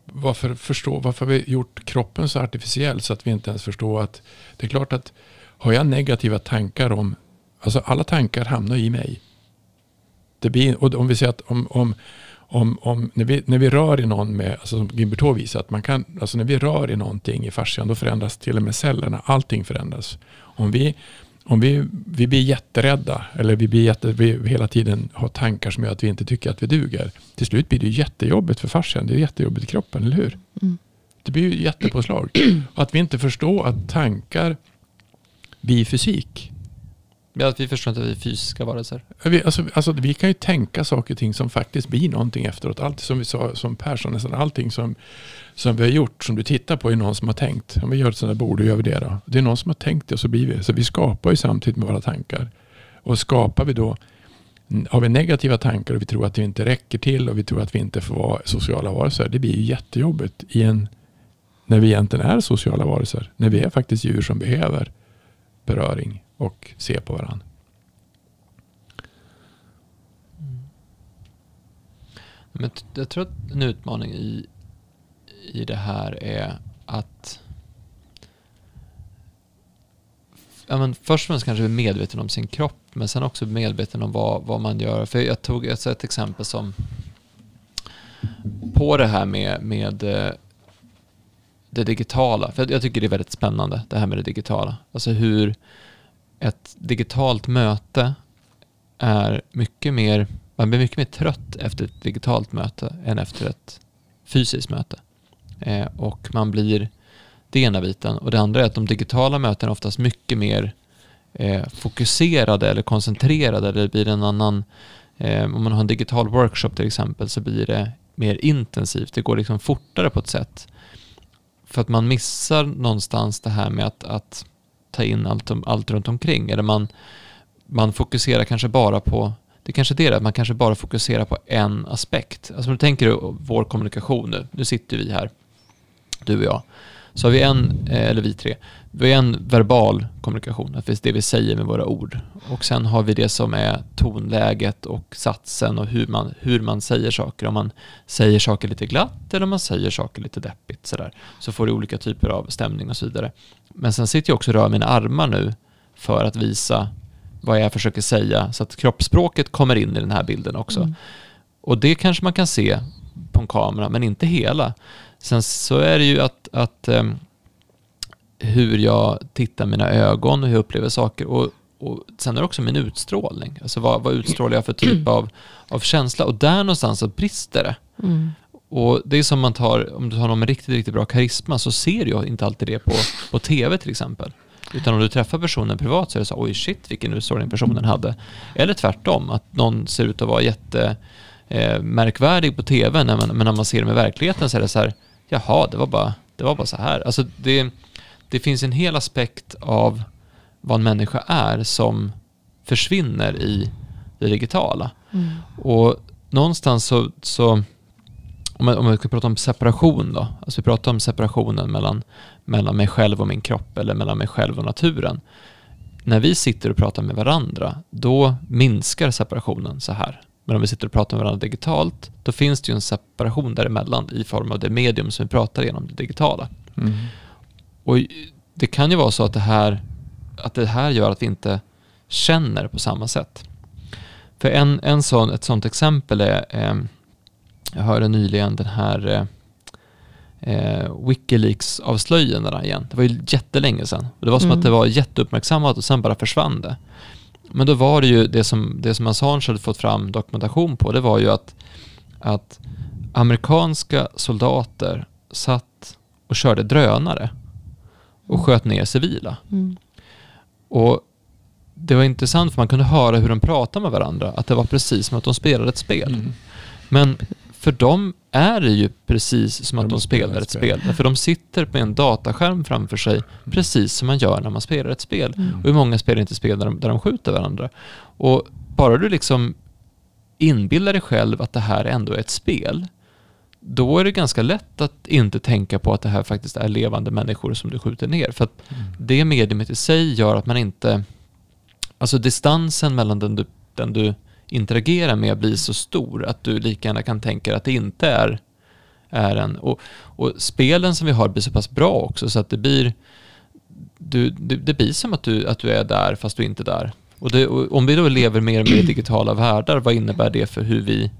varför, förstå, varför har vi gjort kroppen så artificiell så att vi inte ens förstår att det är klart att har jag negativa tankar om, alltså alla tankar hamnar i mig. Blir, och om vi säger att om, om, om, om när, vi, när vi rör i någon med, alltså som Gimbertov visar, att man kan, alltså när vi rör i någonting i fascian då förändras till och med cellerna, allting förändras. Om vi, om vi, vi blir jätterädda eller vi, blir jätte, vi hela tiden har tankar som gör att vi inte tycker att vi duger. Till slut blir det jättejobbigt för fascian, det är jättejobbigt i kroppen, eller hur? Mm. Det blir ju jättepåslag. att vi inte förstår att tankar blir fysik. Ja, vi förstår inte att vi är fysiska varelser. Vi, alltså, alltså, vi kan ju tänka saker och ting som faktiskt blir någonting efteråt. Allt som vi sa som Persson, nästan allting som, som vi har gjort, som du tittar på, är någon som har tänkt. Om vi gör ett sånt här bord, hur gör vi det då. Det är någon som har tänkt det och så blir vi. Så vi skapar ju samtidigt med våra tankar. Och skapar vi då, har vi negativa tankar och vi tror att vi inte räcker till och vi tror att vi inte får vara sociala varelser. Det blir ju jättejobbigt i en, när vi egentligen är sociala varelser. När vi är faktiskt djur som behöver beröring och se på varandra. Mm. Men jag tror att en utmaning i, i det här är att ja, men först och främst kanske är medveten om sin kropp men sen också medveten om vad, vad man gör. För jag tog ett, ett exempel som på det här med, med eh, det digitala. För jag tycker det är väldigt spännande det här med det digitala. Alltså hur ett digitalt möte är mycket mer, man blir mycket mer trött efter ett digitalt möte än efter ett fysiskt möte. Eh, och man blir, det ena biten. Och det andra är att de digitala mötena är oftast mycket mer eh, fokuserade eller koncentrerade. Det blir en annan, eh, om man har en digital workshop till exempel så blir det mer intensivt. Det går liksom fortare på ett sätt. För att man missar någonstans det här med att, att ta in allt, allt runt omkring. Eller man, man fokuserar kanske bara på, det är det att man kanske bara fokuserar på en aspekt. Alltså om du tänker vår kommunikation nu, nu sitter vi här, du och jag. Så har vi en, eh, eller vi tre, vi har en verbal kommunikation, det vi säger med våra ord. Och sen har vi det som är tonläget och satsen och hur man, hur man säger saker. Om man säger saker lite glatt eller om man säger saker lite deppigt sådär. Så får du olika typer av stämning och så vidare. Men sen sitter jag också och rör mina armar nu för att visa vad jag försöker säga så att kroppsspråket kommer in i den här bilden också. Mm. Och det kanske man kan se på en kamera, men inte hela. Sen så är det ju att, att um, hur jag tittar mina ögon och hur jag upplever saker. Och, och sen är det också min utstrålning. Alltså vad, vad utstrålar jag för typ av, av känsla? Och där någonstans så brister det. Mm. Och det är som man tar, om du har någon med riktigt, riktigt bra karisma så ser jag inte alltid det på, på tv till exempel. Utan om du träffar personen privat så är det så oj shit vilken utstrålning personen hade. Eller tvärtom, att någon ser ut att vara jätte eh, märkvärdig på tv, men när man ser dem i verkligheten så är det så här, jaha, det var bara, det var bara så här. Alltså det, det finns en hel aspekt av vad en människa är som försvinner i det digitala. Mm. Och någonstans så, så om, man, om man ska prata om separation då, alltså vi pratar om separationen mellan, mellan mig själv och min kropp eller mellan mig själv och naturen. När vi sitter och pratar med varandra, då minskar separationen så här. Men om vi sitter och pratar med varandra digitalt, då finns det ju en separation däremellan i form av det medium som vi pratar genom, det digitala. Mm. Och det kan ju vara så att det här, att det här gör att vi inte känner på samma sätt. För en, en sån, ett sånt exempel är, eh, jag hörde nyligen den här eh, eh, Wikileaks-avslöjandena igen. Det var ju jättelänge sedan. Och det var som Mm. att det var jätteuppmärksammat och sen bara försvann det. Men då var det ju det som, det som Assange hade fått fram dokumentation på, det var ju att, att amerikanska soldater satt och körde drönare och sköt ner civila. Mm. Och det var intressant för man kunde höra hur de pratade med varandra, att det var precis som att de spelade ett spel. Mm. Men för dem är det ju precis som att De de spelar ett ett spel. spel. För de sitter med en dataskärm framför sig, precis som man gör när man spelar ett spel. Mm. Och hur många spelar inte spel där de, där de skjuter varandra? Och bara du liksom inbillar dig själv att det här ändå är ett spel, då är det ganska lätt att inte tänka på att det här faktiskt är levande människor som du skjuter ner. För att Mm. det mediumet i sig gör att man inte... Alltså distansen mellan den du, den du interagerar med blir så stor att du lika gärna kan tänka att det inte är, är en... Och, och spelen som vi har blir så pass bra också så att det blir... Du, det, det blir som att du, att du är där fast du inte är där. Och, det, och om vi då lever mer och mer i digitala världar, vad innebär det för hur vi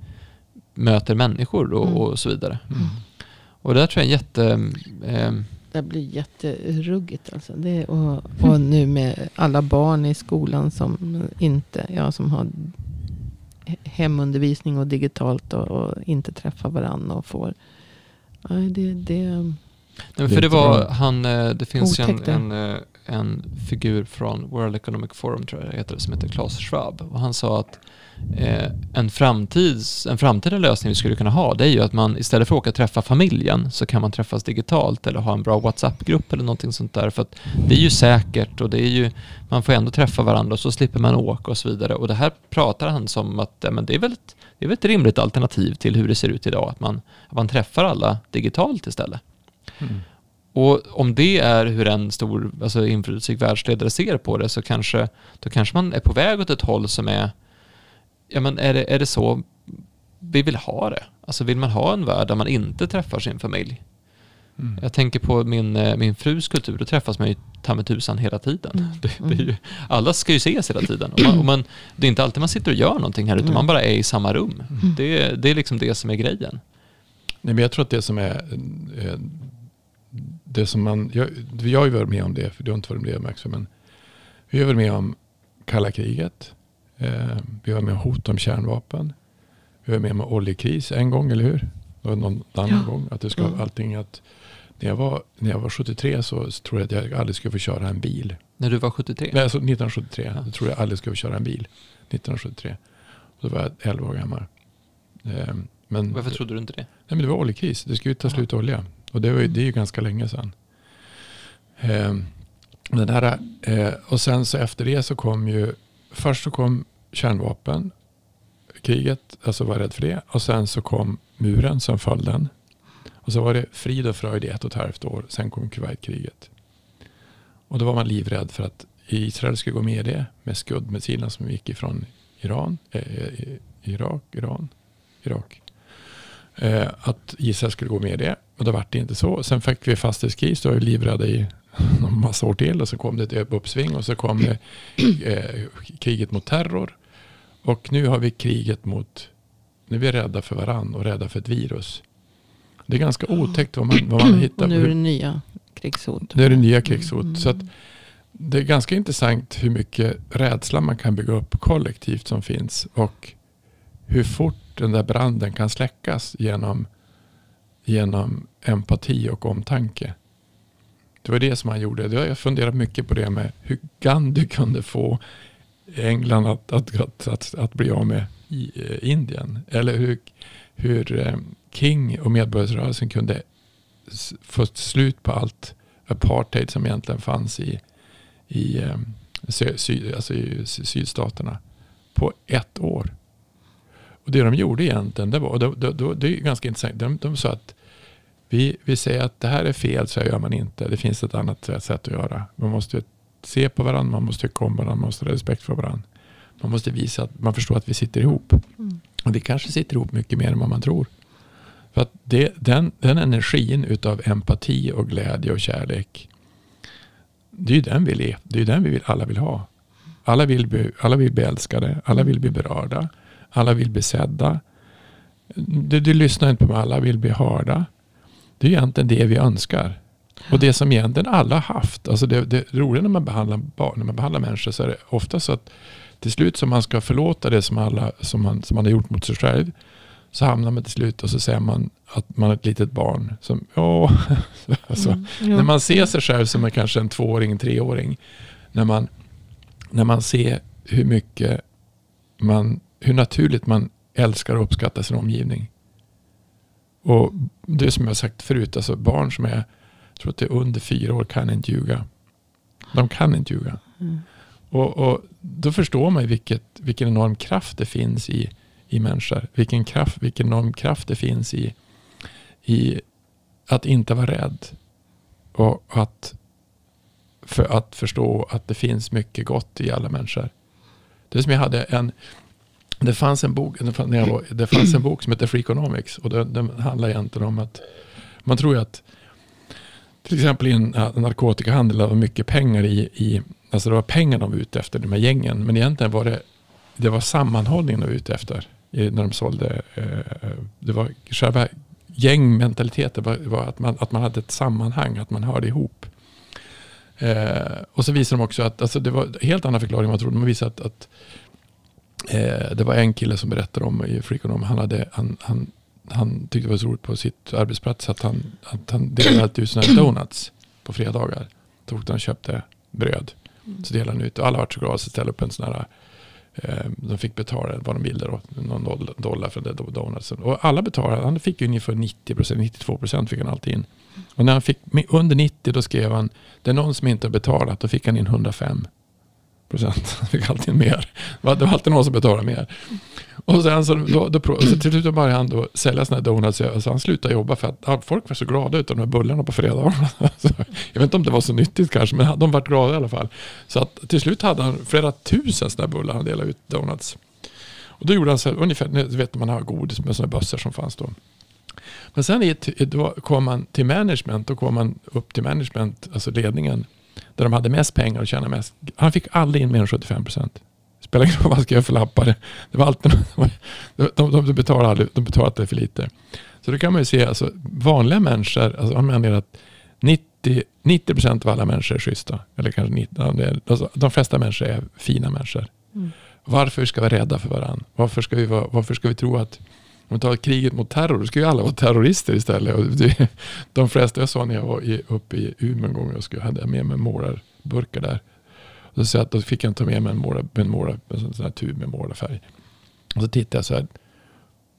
möter människor och, Mm. och så vidare? Mm. Och det där tror jag jätte... Eh, Det blir jätteruggigt alltså. Det, och, och nu med alla barn i skolan som inte, ja som har he- hemundervisning och digitalt och, och inte träffar varandra och får. Nej, det, det, Nej, för det var han, eh, det finns ju en, en, eh, en figur från World Economic Forum tror jag det heter, som heter Klaus Schwab. Och han sa att eh, en, framtids, en framtida lösning vi skulle kunna ha, det är ju att man istället för att åka och träffa familjen så kan man träffas digitalt eller ha en bra WhatsApp-grupp eller någonting sånt där. För att det är ju säkert och det är ju, man får ändå träffa varandra och så slipper man åka och så vidare. Och det här pratar han som att eh, men det, är väl ett, det är väl ett rimligt alternativ till hur det ser ut idag, att man, att man träffar alla digitalt istället. Mm. Och om det är hur en stor alltså inflytelserik världsledare ser på det så kanske, då kanske man är på väg åt ett håll som är, ja men är det, är det så vi vill ha det? Alltså vill man ha en värld där man inte träffar sin familj? Mm. Jag tänker på min, eh, min frus kultur, då träffas man ju ta med tusan hela tiden. Mm. Det, det ju, alla ska ju ses hela tiden. Och man, och man, det är inte alltid man sitter och gör någonting här, utan Nej. man bara är i samma rum. Mm. Det, det är liksom det som är grejen. Nej, men jag tror att det som är eh, det som man, jag, jag har ju varit med om det, för du har inte varit med om det men vi har varit med om kalla kriget. Eh, vi har varit med om hot om kärnvapen. Vi har varit med om oljekris en gång, eller hur? Var någon annan Ja. gång. Att det ska, Mm. allting att, när, jag var, när jag var 73 så, tror jag att jag aldrig skulle få köra en bil. När du var 73? Nej, alltså 1973. Ja. Då tror jag aldrig skulle få köra en bil. 1973. Och då var jag 11 år gammal. Eh, men, Varför trodde du inte det? Nej, men det var oljekris. Det skulle ju ta slut olja. Och det, var ju, det är ju ganska länge sedan. Eh, den här, eh, och sen så efter det så kom ju, först så kom kärnvapen, kriget, alltså var rädd för det. Och sen så kom muren sen föll den. Och så var det frid och fröjd i ett och ett halvt år. Sen kom Kuwaitkriget. Och då var man livrädd för att Israel skulle gå med i det med skuddmissilerna som gick ifrån Iran, eh, eh, Irak, Iran, Irak. Eh, att Israel skulle gå med i det. Och då var det inte så. Sen fick vi fastighetskris. Då var vi livrädda i en massa år till. Och så kom det ett uppsving. Och så kom det, eh, kriget mot terror. Och nu har vi kriget mot... Nu är vi rädda för varann och rädda för ett virus. Det är ganska otäckt vad man, vad man hittar. och nu är det nya krigshot. nu är det nya krigshot. Mm. Så att det är ganska intressant hur mycket rädsla man kan bygga upp kollektivt som finns. Och hur fort den där branden kan släckas genom, genom empati och omtanke. Det var det som han gjorde. Jag har funderat mycket på det med hur Gandhi kunde få England att, att, att, att, att bli av med i, eh, Indien. Eller hur, hur eh, King och medborgarrörelsen kunde få slut på allt apartheid som egentligen fanns i, i, eh, sy, alltså i sydstaterna på ett år. Och det de gjorde egentligen, det, var, och då, då, då, det är ganska intressant, de, de sa att vi, vi säger att det här är fel, så här gör man inte. Det finns ett annat sätt att göra. Man måste se på varandra, man måste komma varandra, man måste ha respekt för varandra. Man måste visa att man förstår att vi sitter ihop. Mm. Och vi kanske sitter ihop mycket mer än vad man tror. För att det, den, den energin utav empati och glädje och kärlek. Det är ju den vi, det är den vi vill, alla vill ha. Alla vill bli, alla vill bli älskade. Alla vill bli berörda. Alla vill bli sedda. Du, du lyssnar inte på mig. Alla vill bli hörda. Det är egentligen det vi önskar. Och det som egentligen alla har haft. Alltså det, det roliga när man behandlar barn, när man behandlar människor så är det ofta så att till slut som man ska förlåta det som, alla, som, man, som man har gjort mot sig själv. Så hamnar man till slut och så säger man att man är ett litet barn. Som, åh, alltså, Mm, jo. När man ser sig själv som en, kanske en tvååring, en treåring. När man, när man ser hur mycket man, hur naturligt man älskar och uppskattar sin omgivning. Och det som jag sagt förut, alltså barn som är, jag tror att det är under fyra år kan inte ljuga. De kan inte ljuga. Mm. Och, och då förstår man vilket, vilken enorm kraft det finns i, i människor. Vilken, kraft, vilken enorm kraft det finns i, i att inte vara rädd. Och att, för att förstå att det finns mycket gott i alla människor. Det som jag hade en, det fanns en bok, det fanns, var, det fanns en bok som heter Freakonomics. Och den, den handlar egentligen om att man tror ju att till exempel i en narkotikahandel det var mycket pengar i, i Alltså det var pengar de var ute efter, de här gängen. Men egentligen var det, det var sammanhållningen de var ute efter. När de sålde. Eh, eh, det var själva gängmentaliteten. Var, var att, man, att man hade ett sammanhang, att man hörde ihop. Eh, och så visade de också att, alltså det var en helt annan förklaring än man trodde. De visade att, att eh, det var en kille som berättade om i Freakonom. Han, hade, han, han, han tyckte det var så roligt på sitt arbetsplats att han, att han delade alltid ut sådana här donuts på fredagar. Då åkte han och köpte bröd. Så delade han ut och alla var så glada så ställde upp en sån här eh, de fick betala vad de ville då, någon dollar för det donutsen. Och alla betalade, han fick ju ungefär 90%, 92% fick han alltid in. Och när han fick under 90 då skrev han, det är någon som inte har betalat, då fick han in 105 procent. Han fick alltid mer. Det var, alltid någon som betalade mer. Och sen så, då, då, så till slut började han då sälja sådana här donuts. Så han slutade jobba för att ja, folk var så glada utav de här bullarna på fredagarna. Jag vet inte om det var så nyttigt kanske, men de vart glada i alla fall. Så att till slut hade han flera tusen sådana här bullar han delade ut donuts. Och då gjorde han så här, ungefär, ni vet man har godis med sådana bössor som fanns då. Men sen i då kom man till management, då kom man upp till management, alltså ledningen, där de hade mest pengar och tjänade mest. Han fick aldrig in mer än 75 procent. Spelar ingen roll vad han skrev för lappar. Det var alltid, de, de, de, betalade aldrig, de betalade för lite. Så då kan man ju se, alltså, vanliga människor, alltså, han menar att 90, 90 procent av alla människor är schyssta. Eller kanske 90, ja, det är- alltså, de flesta människor är fina människor. Mm. Varför ska vi vara rädda för varandra? Varför ska vi, vara, varför ska vi tro att om vi tar kriget mot terror, då ska ju alla vara terrorister istället. Och det, de flesta, jag sa när jag var i, uppe i Umeå en gång, jag skulle, hade med mig målarburkar där. Och så, att då fick jag ta med mig en, målar, en, målar, en sån sån här tub med målarfärg. Och så tittade jag så här.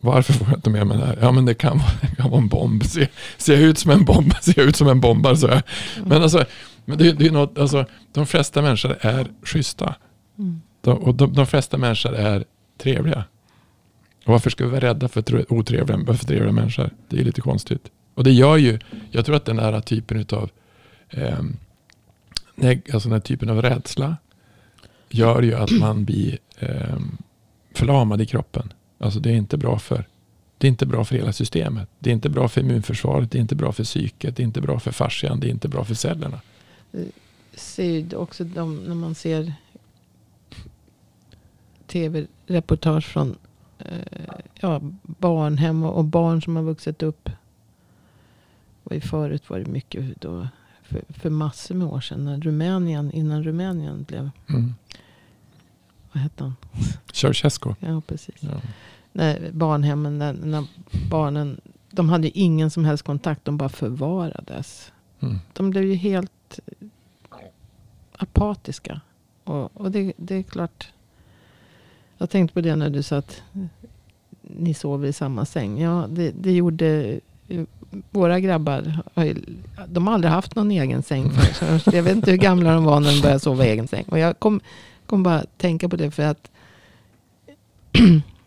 Varför får jag inte med mig det här? Ja men det kan vara, det kan vara en bomb. Ser, ser jag ut som en bomb? Ser jag ut som en bombare? Så jag. Men alltså, men det, det är något, alltså, de flesta människor är schyssta. Mm. De, och de, de flesta människor är trevliga. Och varför ska vi vara rädda för otrevliga för trevliga människor? Det är lite konstigt. Och det gör ju, jag tror att den här typen av eh, alltså den här typen av rädsla gör ju att man blir eh, förlamad i kroppen. Alltså det är inte bra för det är inte bra för hela systemet. Det är inte bra för immunförsvaret. Det är inte bra för psyket. Det är inte bra för fascian. Det är inte bra för cellerna. ser ju också de, när man ser tv-reportage från ja, barnhem och, barn som har vuxit upp. Och i förut var det mycket då, för, för massor med år sedan. När Rumänien, innan Rumänien blev, Mm. vad hette han? Ceausescu. Ja, precis. Ja. När barnhemmen, när, när barnen, de hade ju ingen som helst kontakt. De bara förvarades. Mm. de blev ju helt apatiska. Och, och det, det är klart. Jag tänkte på det när du sa att ni sover i samma säng. Ja, det, det gjorde eh, våra grabbar. Har de har aldrig haft någon egen säng. För, så jag vet inte hur gamla de var när de började sova i egen säng. Och jag kom, kom bara att tänka på det för att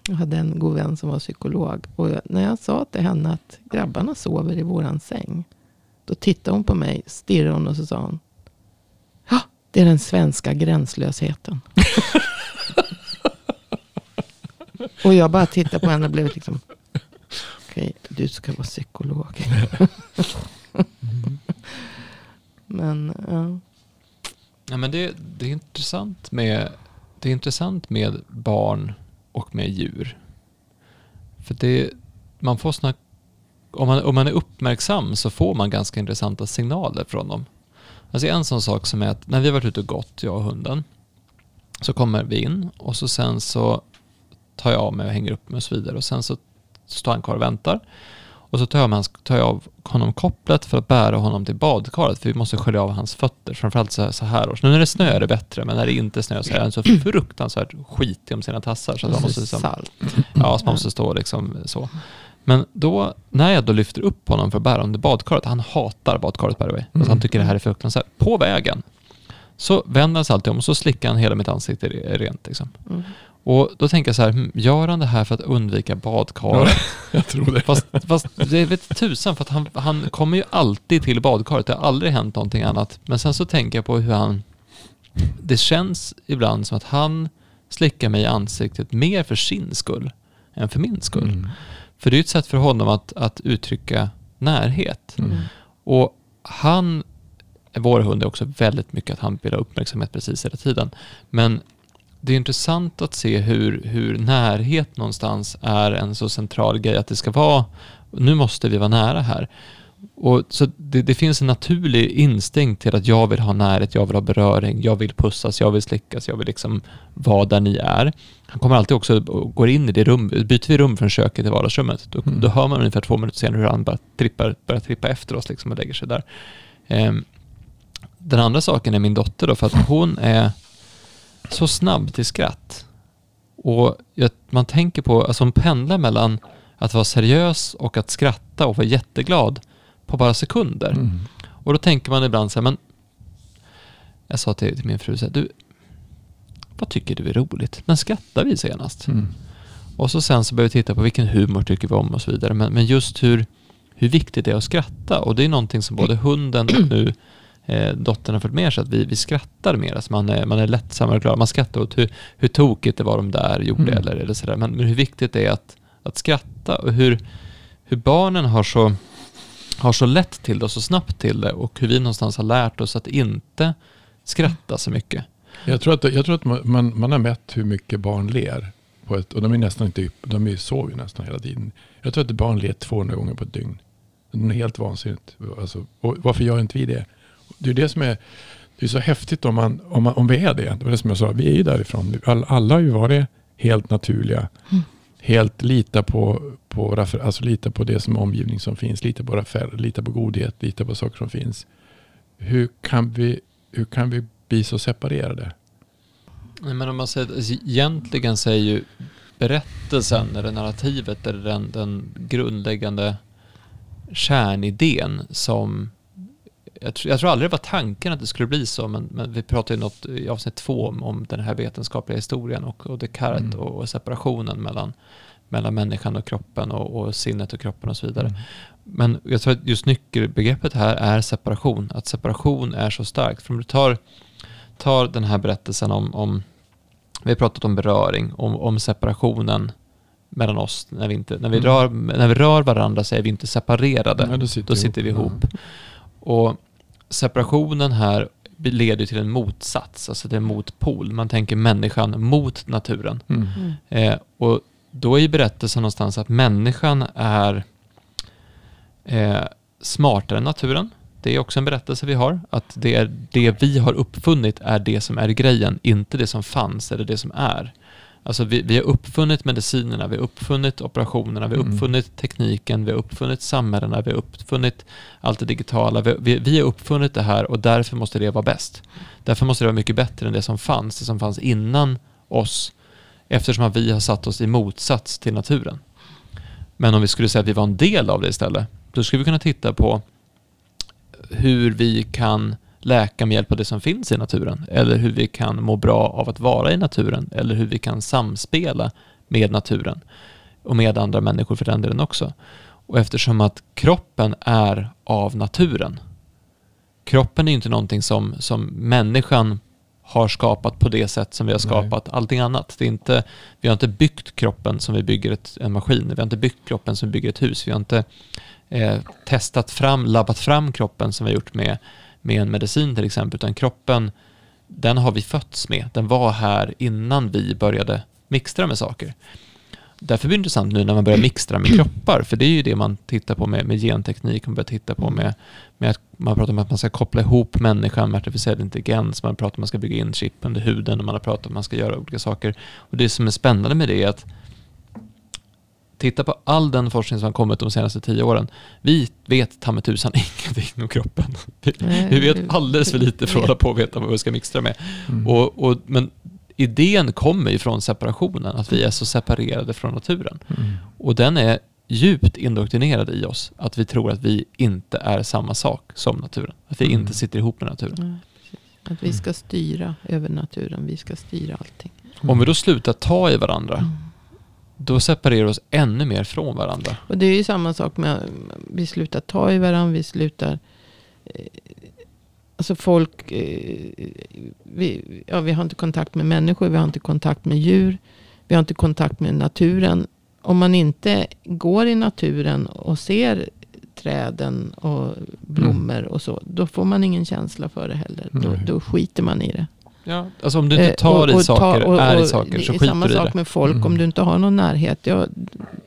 jag hade en god vän som var psykolog. Och när jag sa till henne att grabbarna sover i våran säng. Då tittade hon på mig, stirrade hon och så sa hon. Ja, det är den svenska gränslösheten. och jag bara tittade på henne och blev liksom. Okej, du ska vara psykolog. Men ja. Ja, men det, det är intressant med det är intressant med barn och med djur. För det, man får såna, om, man, om man är uppmärksam så får man ganska intressanta signaler från dem. Alltså en sån sak som är att när vi har varit ute och gått, jag och hunden, så kommer vi in och så sen så tar jag av mig och hänger upp mig och så vidare. Och sen så står han kvar och väntar. Och så tar jag, med hans, tar jag av honom kopplet för att bära honom till badkaret för vi måste skölja av hans fötter. Framförallt så här, så här års. Nu när det snöar är det bättre men när det inte snöar så är han så fruktansvärt skitig om sina tassar. Så att man måste liksom, ja, så man måste stå liksom så. Men då, när jag då lyfter upp honom för att bära honom till badkaret, han hatar badkaret by the way. Alltså han tycker det här är fruktansvärt. På vägen så vänder han sig alltid om och så slickar han hela mitt ansikte re- rent. Liksom. Mm. Och då tänker jag så här, hmm, gör han det här för att undvika badkaret? Jag tror det. Fast, fast det vet tusan för att han, han kommer ju alltid till badkaret. Det har aldrig hänt någonting annat. Men sen så tänker jag på hur han... Det känns ibland som att han slickar mig i ansiktet mer för sin skull än för min skull. Mm. För det är ju ett sätt för honom att, att uttrycka närhet. Mm. Och han, vår hund är också väldigt mycket att han vill ha uppmärksamhet precis hela tiden. Men det är intressant att se hur, hur närhet någonstans är en så central grej. Att det ska vara, nu måste vi vara nära här. Och så det, det finns en naturlig instinkt till att jag vill ha närhet, jag vill ha beröring, jag vill pussas, jag vill slickas, jag vill liksom vara där ni är. Han kommer alltid också och går in i det rum, byter vi rum från köket till vardagsrummet, då, Mm. då hör man ungefär två minuter senare hur han bara trippar, börjar trippa efter oss liksom och lägger sig där. Ehm, den andra saken är min dotter då, för att hon är så snabb till skratt. Och man tänker på, alltså hon pendlar mellan att vara seriös och att skratta och vara jätteglad på bara sekunder. Mm. Och då tänker man ibland så här, men jag sa till, till min fru så här, du, vad tycker du är roligt? När skrattar vi senast? Mm. Och så sen så börjar vi titta på vilken humor tycker vi om och så vidare. Men, men just hur, hur viktigt det är att skratta. Och det är någonting som både hunden och nu eh, dottern har fått med sig, att vi, vi skrattar mer. Alltså man, är, man är lättsammare och glad. Man skrattar åt hur, hur tokigt det var de där gjorde Mm. eller, eller sådär. Men, men hur viktigt det är att, att skratta och hur, hur barnen har så, har så lätt till det och så snabbt till det och hur vi någonstans har lärt oss att inte skratta så mycket. Jag tror att, jag tror att man, man, har mätt hur mycket barn ler. På ett, och de är nästan inte de är, sover ju nästan hela tiden. Jag tror att barn ler 200 gånger på ett dygn. Det är helt vansinnigt. Alltså, varför gör inte vi det? Det är det som är, det är så häftigt om, man, om, man, om vi är det. Det var det som jag sa, vi är ju därifrån. All, alla har ju varit helt naturliga. Mm. Helt lita på, på, alltså lita på det som omgivning som finns. Lita på färg, lita på godhet, lita på saker som finns. Hur kan vi, hur kan vi bli så separerade? Nej, Men om man säger, alltså, egentligen så är ju berättelsen eller narrativet eller den, den grundläggande kärnidén som jag, tror- jag tror aldrig det var tanken att det skulle bli så, men, men vi pratade ju något i avsnitt två om, om den här vetenskapliga historien och, och Descartes Mm. och, och separationen mellan, mellan människan och kroppen och, och sinnet och kroppen och så vidare. Mm. Men jag tror att just nyckelbegreppet här är separation. Att separation är så starkt. För om du tar, tar den här berättelsen om, om vi har pratat om beröring, om, om separationen mellan oss. När vi, inte, när, vi Mm. rör, när vi rör varandra så är vi inte separerade. Då sitter, Då sitter vi ihop. Och separationen här leder till en motsats, alltså till en motpol. Man tänker människan mot naturen. Mm. Mm. Eh, och då är ju berättelsen någonstans att människan är eh, smartare än naturen. Det är också en berättelse vi har. Att det, är det vi har uppfunnit är det som är grejen, inte det som fanns eller det som är. Alltså vi, vi har uppfunnit medicinerna, vi har uppfunnit operationerna, vi har Mm. uppfunnit tekniken, vi har uppfunnit samhällena, vi har uppfunnit allt det digitala. Vi, vi, vi har uppfunnit det här och därför måste det vara bäst. Därför måste det vara mycket bättre än det som fanns, det som fanns innan oss. Eftersom att vi har satt oss i motsats till naturen. Men om vi skulle säga att vi var en del av det istället, då skulle vi kunna titta på hur vi kan läka med hjälp av det som finns i naturen. Eller hur vi kan må bra av att vara i naturen. Eller hur vi kan samspela med naturen. Och med andra människor för den delen också. Och eftersom att kroppen är av naturen. Kroppen är inte någonting som, som människan har skapat på det sätt som vi har Nej. skapat allting annat. Det är inte, vi har inte byggt kroppen som vi bygger ett, en maskin. Vi har inte byggt kroppen som vi bygger ett hus. Vi har inte eh, testat fram, labbat fram kroppen som vi har gjort med, med en medicin till exempel. Utan kroppen den har vi fötts med. Den var här innan vi började mixtra med saker. Därför blir det intressant nu när man börjar mixtra med kroppar, för det är ju det man tittar på med, med genteknik, man börjar titta på med, med att man pratar om att man ska koppla ihop människan med artificiell intelligens, man pratar om att man ska bygga in chip under huden och man har pratat om att man ska göra olika saker. Och det som är spännande med det är att titta på all den forskning som har kommit de senaste tio åren. Vi vet ta med tusan ingenting om kroppen. Vi, vi vet alldeles för lite för att hålla på och veta vad vi ska mixtra med. Mm. Och, och, men idén kommer ju från separationen, att vi är så separerade från naturen. Mm. Och den är djupt indoktrinerad i oss, att vi tror att vi inte är samma sak som naturen. Att vi Mm. inte sitter ihop med naturen. Precis. Att vi ska styra över naturen. Vi ska styra allting. Om vi då slutar ta i varandra, Mm. Då separerar vi oss ännu mer från varandra. Och det är ju samma sak med vi slutar ta i varandra. Vi slutar... Eh, alltså folk... Eh, vi, ja, vi har inte kontakt med människor. Vi har inte kontakt med djur. Vi har inte kontakt med naturen. Om man inte går i naturen och ser träden och blommor och så. Då får man ingen känsla för det heller. Då, då skiter man i det. Ja, alltså om du inte Eh, tar och- i och saker, ta- och- är i och saker, så skiter samma du i sak det. med folk. Mm. Om du inte har någon närhet. Ja,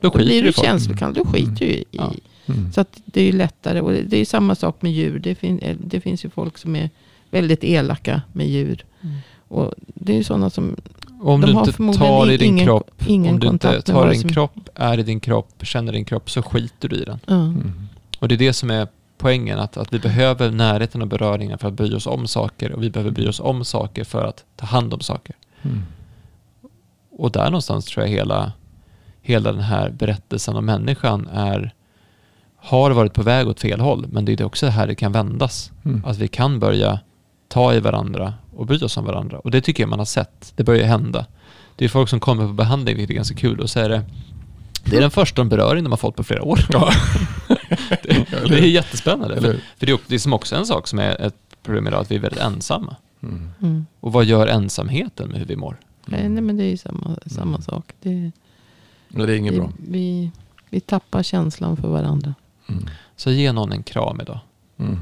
Då då blir du känslokall. Då skiter du i. Ja. Mm. Så att det är ju lättare. Och det är samma sak med djur. Det, fin, eh, det finns ju folk som är väldigt elaka med djur. Mm. Och det är ju sådana som... Om De du har inte tar i din ingen- kropp, ingen om du inte tar din som- kropp, är i din kropp, känner din kropp, så skiter du i den. Mm. Och det är det som är poängen, att, att vi behöver närheten och beröringen för att bry oss om saker och vi behöver bry oss om saker för att ta hand om saker. Mm. Och där någonstans tror jag hela, hela den här berättelsen om människan är, har varit på väg åt fel håll, men det är också här det kan vändas. Mm. Att vi kan börja ta i varandra och bry oss om varandra. Och det tycker jag man har sett. Det börjar hända. Det är folk som kommer på behandling, vilket är ganska kul, och så är det det är den första beröring de har fått på flera år. Ja. det, det är jättespännande. Eller För, för det är det som också en sak som är ett problem idag, att vi är väldigt ensamma. Mm. Mm. Och vad gör ensamheten med hur vi mår? Nej, nej, men det är ju samma, samma sak. Det, Men det är inget vi, bra. vi, vi tappar känslan för varandra. Mm. Så ge någon en kram idag. Mm.